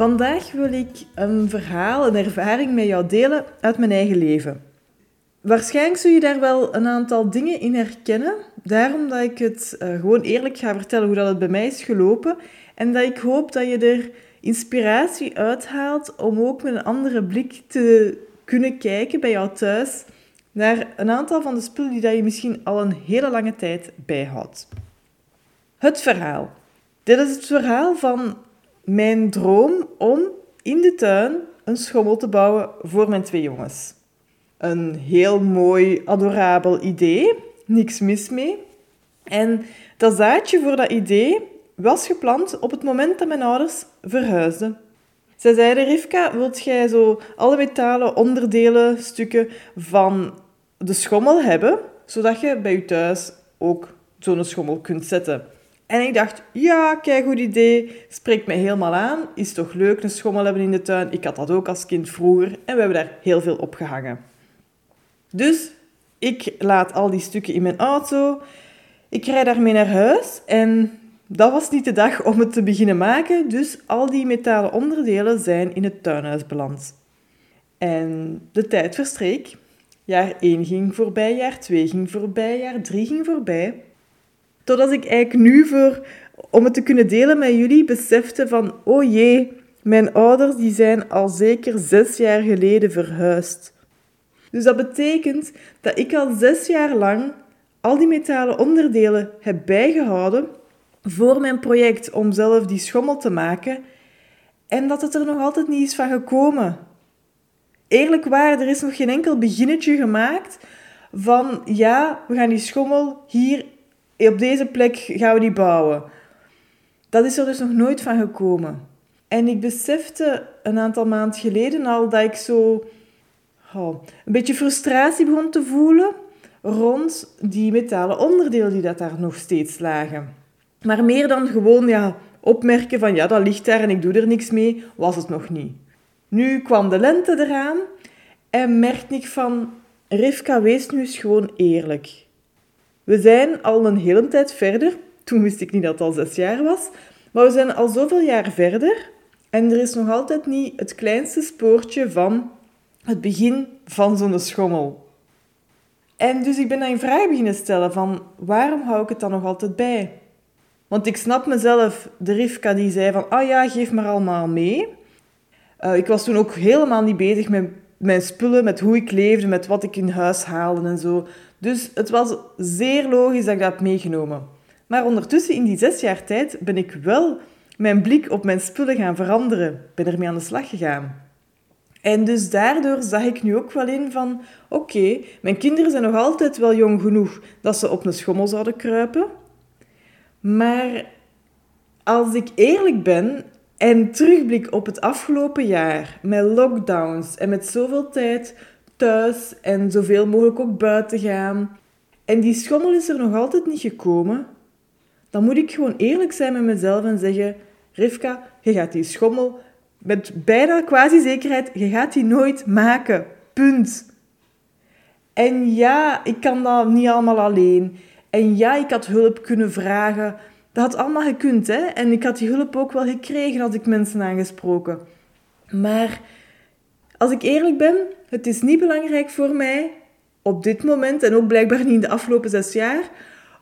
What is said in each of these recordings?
Vandaag wil ik een verhaal, een ervaring met jou delen uit mijn eigen leven. Waarschijnlijk zul je daar wel een aantal dingen in herkennen. Daarom dat ik het uh, gewoon eerlijk ga vertellen hoe dat het bij mij is gelopen. En dat ik hoop dat je er inspiratie uithaalt om ook met een andere blik te kunnen kijken bij jou thuis naar een aantal van de spullen die dat je misschien al een hele lange tijd bijhoudt. Het verhaal. Dit is het verhaal van mijn droom om in de tuin een schommel te bouwen voor mijn twee jongens. Een heel mooi, adorabel idee, niks mis mee. En dat zaadje voor dat idee was geplant op het moment dat mijn ouders verhuisden. Zij zeiden, Rivka, wilt jij zo alle metalen onderdelen, stukken van de schommel hebben, zodat je bij je thuis ook zo'n schommel kunt zetten? En ik dacht, ja, kijk goed idee, spreekt mij helemaal aan. Is toch leuk, een schommel hebben in de tuin. Ik had dat ook als kind vroeger en we hebben daar heel veel op gehangen. Dus ik laat al die stukken in mijn auto. Ik rijd daarmee naar huis en dat was niet de dag om het te beginnen maken. Dus al die metalen onderdelen zijn in het tuinhuis beland. En de tijd verstreek. Jaar 1 ging voorbij, jaar 2 ging voorbij, jaar 3 ging voorbij. Totdat ik eigenlijk nu, voor, om het te kunnen delen met jullie, besefte van, oh jee, mijn ouders die zijn al zeker zes jaar geleden verhuisd. Dus dat betekent dat ik al zes jaar lang al die metalen onderdelen heb bijgehouden voor mijn project om zelf die schommel te maken en dat het er nog altijd niet is van gekomen. Eerlijk waar, er is nog geen enkel beginnetje gemaakt van ja, we gaan die schommel hier op deze plek gaan we die bouwen. Dat is er dus nog nooit van gekomen. En ik besefte een aantal maanden geleden al dat ik zo oh, een beetje frustratie begon te voelen rond die metalen onderdelen die dat daar nog steeds lagen. Maar meer dan gewoon ja, opmerken van ja, dat ligt daar en ik doe er niks mee, was het nog niet. Nu kwam de lente eraan en merkte ik van Rivka, wees nu eens gewoon eerlijk. We zijn al een hele tijd verder. Toen wist ik niet dat het al zes jaar was. Maar we zijn al zoveel jaar verder. En er is nog altijd niet het kleinste spoortje van het begin van zo'n schommel. En dus ik ben dan een vraag beginnen stellen van waarom hou ik het dan nog altijd bij? Want ik snap mezelf, de Rivka die zei van, ah ja, geef maar allemaal mee. Uh, ik was toen ook helemaal niet bezig met mijn spullen, met hoe ik leefde, met wat ik in huis haalde en zo. Dus het was zeer logisch dat ik dat meegenomen. Maar ondertussen, in die zes jaar tijd, ben ik wel mijn blik op mijn spullen gaan veranderen. Ben ermee aan de slag gegaan. En dus daardoor zag ik nu ook wel in van... Oké, mijn kinderen zijn nog altijd wel jong genoeg dat ze op een schommel zouden kruipen. Maar als ik eerlijk ben en terugblik op het afgelopen jaar... Met lockdowns en met zoveel tijd thuis en zoveel mogelijk ook buiten gaan. En die schommel is er nog altijd niet gekomen. Dan moet ik gewoon eerlijk zijn met mezelf en zeggen: Rivka, je gaat die schommel met bijna quasi zekerheid, je gaat die nooit maken. Punt. En ja, ik kan dat niet allemaal alleen. En ja, ik had hulp kunnen vragen. Dat had allemaal gekund, hè. En ik had die hulp ook wel gekregen, had ik mensen aangesproken. Maar als ik eerlijk ben, het is niet belangrijk voor mij op dit moment, en ook blijkbaar niet in de afgelopen zes jaar,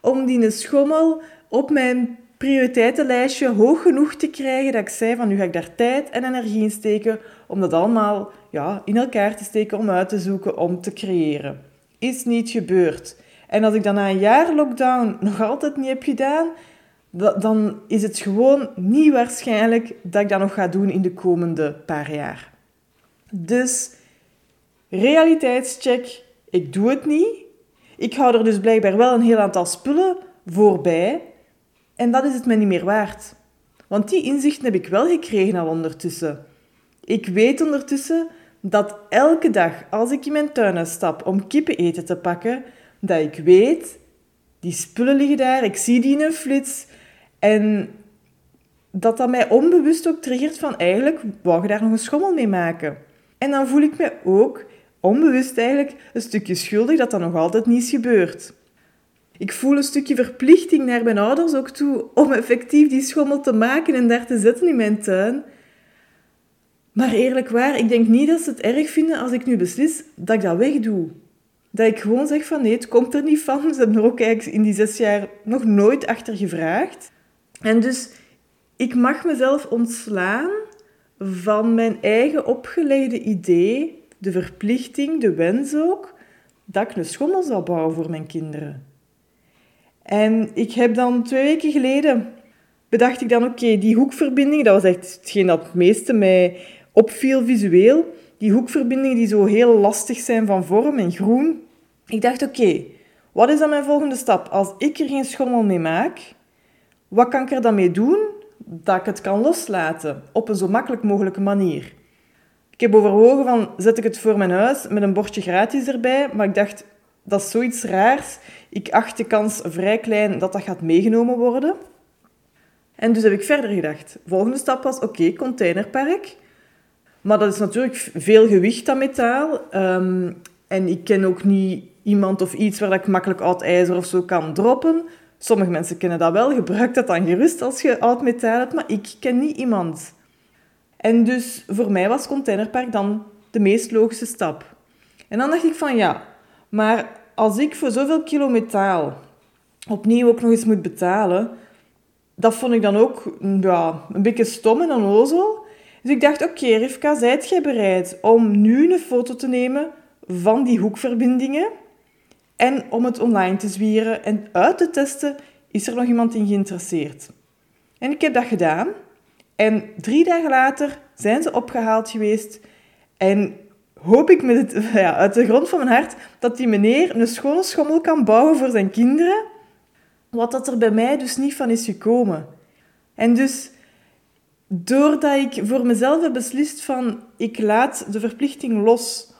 om die schommel op mijn prioriteitenlijstje hoog genoeg te krijgen dat ik zei van nu ga ik daar tijd en energie in steken om dat allemaal ja, in elkaar te steken, om uit te zoeken, om te creëren. Is niet gebeurd. En als ik dan na een jaar lockdown nog altijd niet heb gedaan, dan is het gewoon niet waarschijnlijk dat ik dat nog ga doen in de komende paar jaar. Dus realiteitscheck, ik doe het niet. Ik hou er dus blijkbaar wel een heel aantal spullen voorbij. En dat is het me niet meer waard. Want die inzichten heb ik wel gekregen al ondertussen. Ik weet ondertussen dat elke dag als ik in mijn tuin stap om kippen eten te pakken, dat ik weet, die spullen liggen daar, ik zie die in een flits en dat dat mij onbewust ook triggert van eigenlijk wou je daar nog een schommel mee maken. En dan voel ik me ook onbewust eigenlijk een stukje schuldig dat dat nog altijd niet is gebeurd. Ik voel een stukje verplichting naar mijn ouders ook toe om effectief die schommel te maken en daar te zetten in mijn tuin. Maar eerlijk waar, ik denk niet dat ze het erg vinden als ik nu beslis dat ik dat wegdoe. Dat ik gewoon zeg van nee, het komt er niet van. Ze hebben er ook eigenlijk in die zes jaar nog nooit achter gevraagd. En dus ik mag mezelf ontslaan van mijn eigen opgelegde idee, de verplichting, de wens ook, dat ik een schommel zou bouwen voor mijn kinderen. En ik heb dan twee weken geleden bedacht ik dan, oké, die hoekverbinding, dat was echt hetgeen dat het meeste mij opviel visueel. Die hoekverbindingen die zo heel lastig zijn van vorm en groen. Ik dacht, oké, wat is dan mijn volgende stap? Als ik er geen schommel mee maak, wat kan ik er dan mee doen dat ik het kan loslaten op een zo makkelijk mogelijke manier? Ik heb overwogen van, zet ik het voor mijn huis met een bordje gratis erbij, maar ik dacht, dat is zoiets raars. Ik acht de kans vrij klein dat dat gaat meegenomen worden. En dus heb ik verder gedacht. Volgende stap was, oké, containerpark. Maar dat is natuurlijk veel gewicht aan metaal. Ehm, en ik ken ook niet iemand of iets waar ik makkelijk oud ijzer of zo kan droppen. Sommige mensen kennen dat wel. Gebruik dat dan gerust als je oud metaal hebt. Maar ik ken niet iemand. En dus voor mij was containerpark dan de meest logische stap. En dan dacht ik van ja, maar als ik voor zoveel kilo metaal opnieuw ook nog eens moet betalen, dat vond ik dan ook ja, een beetje stom en onnozel. Dus ik dacht, oké okay, Rivka, zijt jij bereid om nu een foto te nemen van die hoekverbindingen en om het online te zwieren en uit te testen, is er nog iemand in geïnteresseerd? En ik heb dat gedaan. En drie dagen later zijn ze opgehaald geweest. En hoop ik met het, ja, uit de grond van mijn hart dat die meneer een schone schommel kan bouwen voor zijn kinderen. Wat dat er bij mij dus niet van is gekomen. En dus, doordat ik voor mezelf heb beslist van ik laat de verplichting los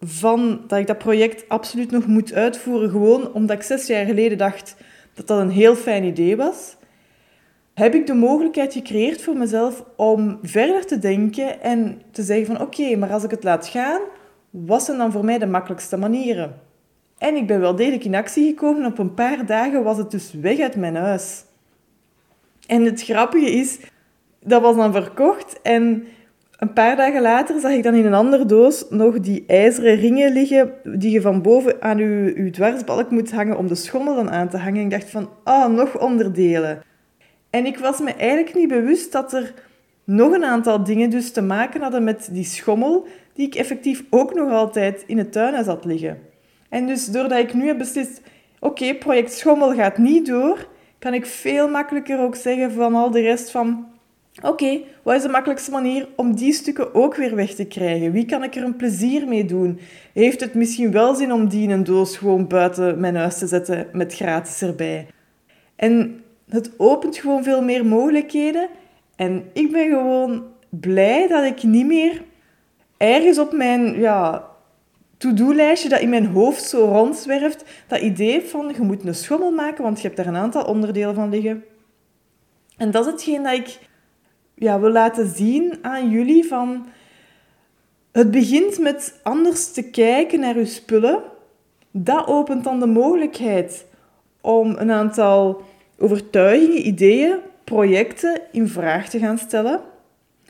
van dat ik dat project absoluut nog moet uitvoeren, gewoon omdat ik zes jaar geleden dacht dat dat een heel fijn idee was, heb ik de mogelijkheid gecreëerd voor mezelf om verder te denken en te zeggen van oké, maar als ik het laat gaan, wat zijn dan voor mij de makkelijkste manieren? En ik ben wel degelijk in actie gekomen. Op een paar dagen was het dus weg uit mijn huis. En het grappige is, dat was dan verkocht en een paar dagen later zag ik dan in een andere doos nog die ijzeren ringen liggen die je van boven aan je, je dwarsbalk moet hangen om de schommel dan aan te hangen. Ik dacht van, ah, oh, nog onderdelen. En ik was me eigenlijk niet bewust dat er nog een aantal dingen dus te maken hadden met die schommel, die ik effectief ook nog altijd in het tuinhuis had liggen. En dus doordat ik nu heb beslist, oké, project schommel gaat niet door, kan ik veel makkelijker ook zeggen van al de rest van, oké, wat is de makkelijkste manier om die stukken ook weer weg te krijgen? Wie kan ik er een plezier mee doen? Heeft het misschien wel zin om die in een doos gewoon buiten mijn huis te zetten met gratis erbij? En het opent gewoon veel meer mogelijkheden. En ik ben gewoon blij dat ik niet meer ergens op mijn ja, to-do-lijstje dat in mijn hoofd zo rondzwerft, dat idee van je moet een schommel maken, want je hebt daar een aantal onderdelen van liggen. En dat is hetgeen dat ik ja, wil laten zien aan jullie van... Het begint met anders te kijken naar je spullen. Dat opent dan de mogelijkheid om een aantal overtuigingen, ideeën, projecten in vraag te gaan stellen.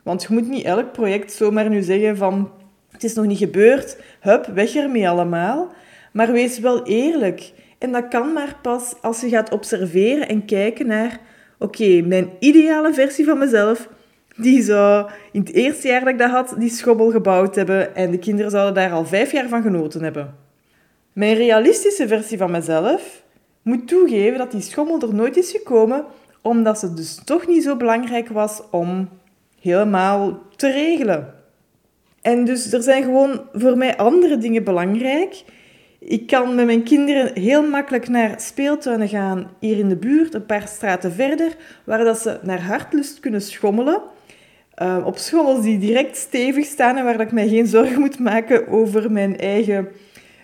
Want je moet niet elk project zomaar nu zeggen van het is nog niet gebeurd, hup, weg ermee allemaal. Maar wees wel eerlijk. En dat kan maar pas als je gaat observeren en kijken naar oké, mijn ideale versie van mezelf, die zou in het eerste jaar dat ik dat had, die schommel gebouwd hebben en de kinderen zouden daar al vijf jaar van genoten hebben. Mijn realistische versie van mezelf moet toegeven dat die schommel er nooit is gekomen, omdat ze dus toch niet zo belangrijk was om helemaal te regelen. En dus er zijn gewoon voor mij andere dingen belangrijk. Ik kan met mijn kinderen heel makkelijk naar speeltuinen gaan hier in de buurt, een paar straten verder, waar dat ze naar hartlust kunnen schommelen. Uh, op schommels die direct stevig staan en waar ik mij geen zorgen moet maken over mijn eigen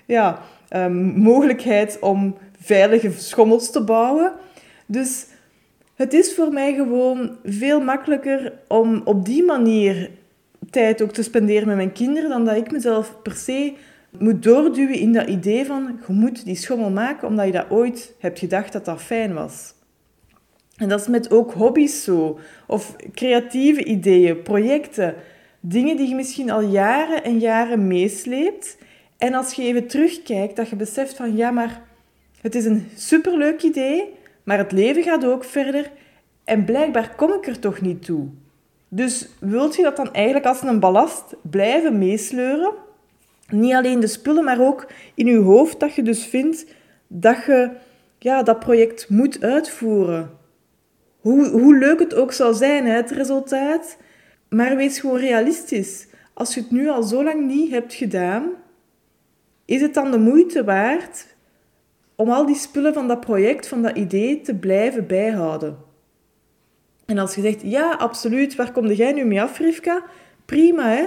ja, um, mogelijkheid om veilige schommels te bouwen. Dus het is voor mij gewoon veel makkelijker om op die manier tijd ook te spenderen met mijn kinderen dan dat ik mezelf per se moet doorduwen in dat idee van je moet die schommel maken omdat je dat ooit hebt gedacht dat dat fijn was. En dat is met ook hobby's zo, of creatieve ideeën, projecten, dingen die je misschien al jaren en jaren meesleept. En als je even terugkijkt, dat je beseft van ja, maar het is een superleuk idee, maar het leven gaat ook verder en blijkbaar kom ik er toch niet toe. Dus wilt je dat dan eigenlijk als een ballast blijven meesleuren? Niet alleen de spullen, maar ook in je hoofd dat je dus vindt dat je ja, dat project moet uitvoeren. Hoe, hoe leuk het ook zou zijn, het resultaat. Maar wees gewoon realistisch. Als je het nu al zo lang niet hebt gedaan, is het dan de moeite waard om al die spullen van dat project, van dat idee, te blijven bijhouden? En als je zegt, ja, absoluut, waar kom jij nu mee af, Rivka? Prima, hè?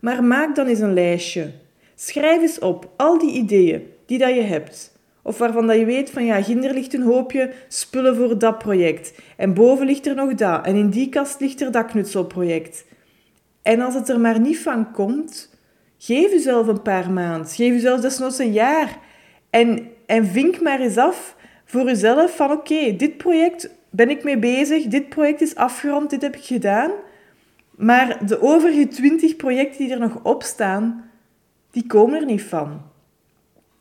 Maar maak dan eens een lijstje. Schrijf eens op al die ideeën die dat je hebt. Of waarvan dat je weet van ja, ginder ligt een hoopje spullen voor dat project. En boven ligt er nog dat. En in die kast ligt er dat knutselproject. En als het er maar niet van komt, geef jezelf een paar maanden. Geef jezelf desnoods een jaar. En, en vink maar eens af voor jezelf van oké, dit project ben ik mee bezig. Dit project is afgerond, dit heb ik gedaan. Maar de overige twintig projecten die er nog op staan, die komen er niet van.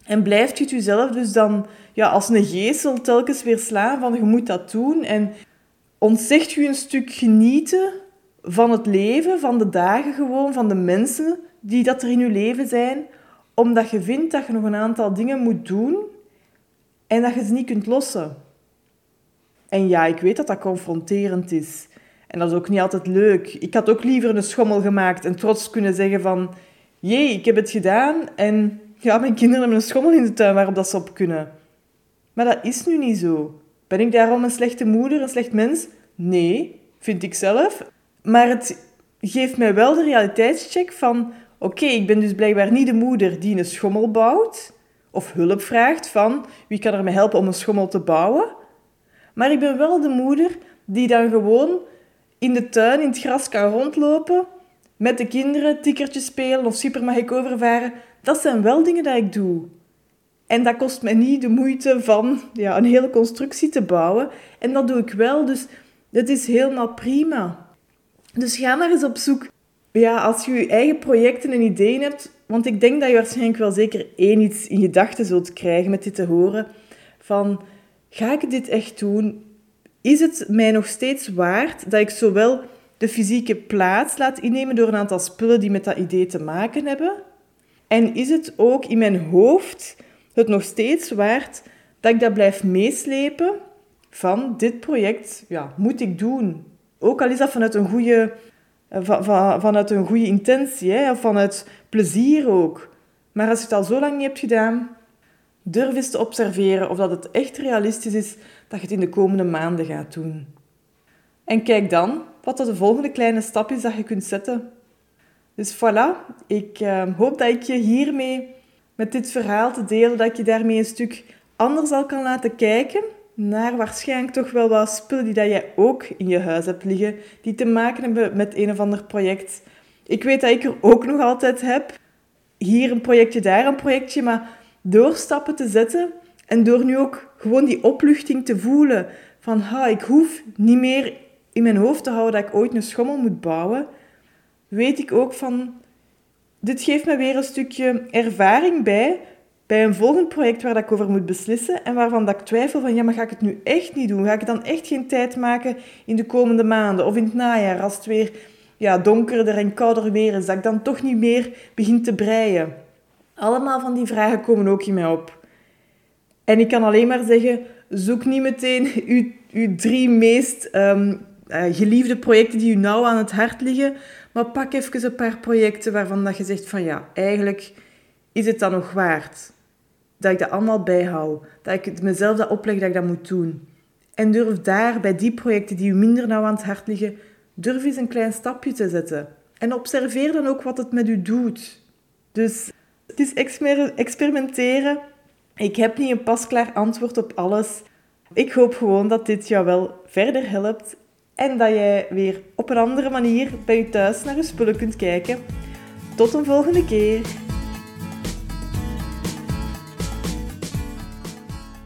En blijft je het jezelf dus dan ja, als een geestel telkens weer slaan van je moet dat doen. En ontzegt je een stuk genieten van het leven, van de dagen gewoon, van de mensen die dat er in je leven zijn. Omdat je vindt dat je nog een aantal dingen moet doen en dat je ze niet kunt lossen. En ja, ik weet dat dat confronterend is. En dat is ook niet altijd leuk. Ik had ook liever een schommel gemaakt en trots kunnen zeggen van... Jee, ik heb het gedaan en ja, mijn kinderen hebben een schommel in de tuin waarop dat ze op kunnen. Maar dat is nu niet zo. Ben ik daarom een slechte moeder, een slecht mens? Nee, vind ik zelf. Maar het geeft mij wel de realiteitscheck van... Oké, ik ben dus blijkbaar niet de moeder die een schommel bouwt... of hulp vraagt van wie kan er mij helpen om een schommel te bouwen... Maar ik ben wel de moeder die dan gewoon in de tuin, in het gras kan rondlopen, met de kinderen tikkertjes spelen of super mag ik overvaren. Dat zijn wel dingen die ik doe. En dat kost mij niet de moeite van ja, een hele constructie te bouwen. En dat doe ik wel, dus dat is helemaal prima. Dus ga maar eens op zoek. Ja, als je je eigen projecten en ideeën hebt, want ik denk dat je waarschijnlijk wel zeker één iets in gedachten zult krijgen met dit te horen. Van, ga ik dit echt doen? Is het mij nog steeds waard dat ik zowel de fysieke plaats laat innemen door een aantal spullen die met dat idee te maken hebben? En is het ook in mijn hoofd het nog steeds waard dat ik dat blijf meeslepen van dit project ja, moet ik doen? Ook al is dat vanuit een goede, van, van, vanuit een goede intentie, hè, vanuit plezier ook. Maar als je het al zo lang niet hebt gedaan, Durf eens te observeren of dat het echt realistisch is dat je het in de komende maanden gaat doen. En kijk dan wat de volgende kleine stap is dat je kunt zetten. Dus voilà, ik uh, hoop dat ik je hiermee, met dit verhaal te delen, dat ik je daarmee een stuk anders al kan laten kijken naar waarschijnlijk toch wel wat spullen die dat jij ook in je huis hebt liggen, die te maken hebben met een of ander project. Ik weet dat ik er ook nog altijd heb. Hier een projectje, daar een projectje, maar doorstappen te zetten en door nu ook gewoon die opluchting te voelen van ha, ik hoef niet meer in mijn hoofd te houden dat ik ooit een schommel moet bouwen, weet ik ook van dit geeft me weer een stukje ervaring bij bij een volgend project waar ik over moet beslissen en waarvan dat ik twijfel van ja, maar ga ik het nu echt niet doen? Ga ik dan echt geen tijd maken in de komende maanden of in het najaar als het weer ja, donkerder en kouder weer is, dat ik dan toch niet meer begin te breien? Allemaal van die vragen komen ook in mij op. En ik kan alleen maar zeggen, zoek niet meteen uw, uw drie meest um, geliefde projecten die u nauw aan het hart liggen, maar pak even een paar projecten waarvan dat je zegt van ja, eigenlijk is het dan nog waard dat ik dat allemaal bijhoud, dat ik mezelf dat opleg dat ik dat moet doen. En durf daar bij die projecten die u minder nauw aan het hart liggen, Durf eens een klein stapje te zetten. En observeer dan ook wat het met u doet. Dus het is experimenteren. Ik heb niet een pasklaar antwoord op alles. Ik hoop gewoon dat dit jou wel verder helpt en dat jij weer op een andere manier bij je thuis naar je spullen kunt kijken. Tot een volgende keer.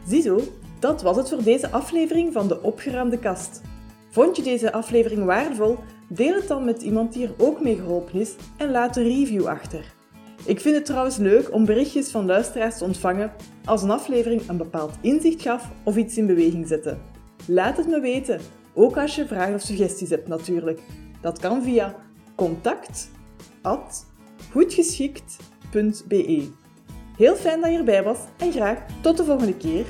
Ziezo, dat was het voor deze aflevering van de opgeruimde kast. Vond je deze aflevering waardevol? Deel het dan met iemand die er ook mee geholpen is en laat een review achter. Ik vind het trouwens leuk om berichtjes van luisteraars te ontvangen als een aflevering een bepaald inzicht gaf of iets in beweging zette. Laat het me weten, ook als je vragen of suggesties hebt natuurlijk. Dat kan via contact@goedgeschikt.be. Heel fijn dat je erbij was en graag tot de volgende keer.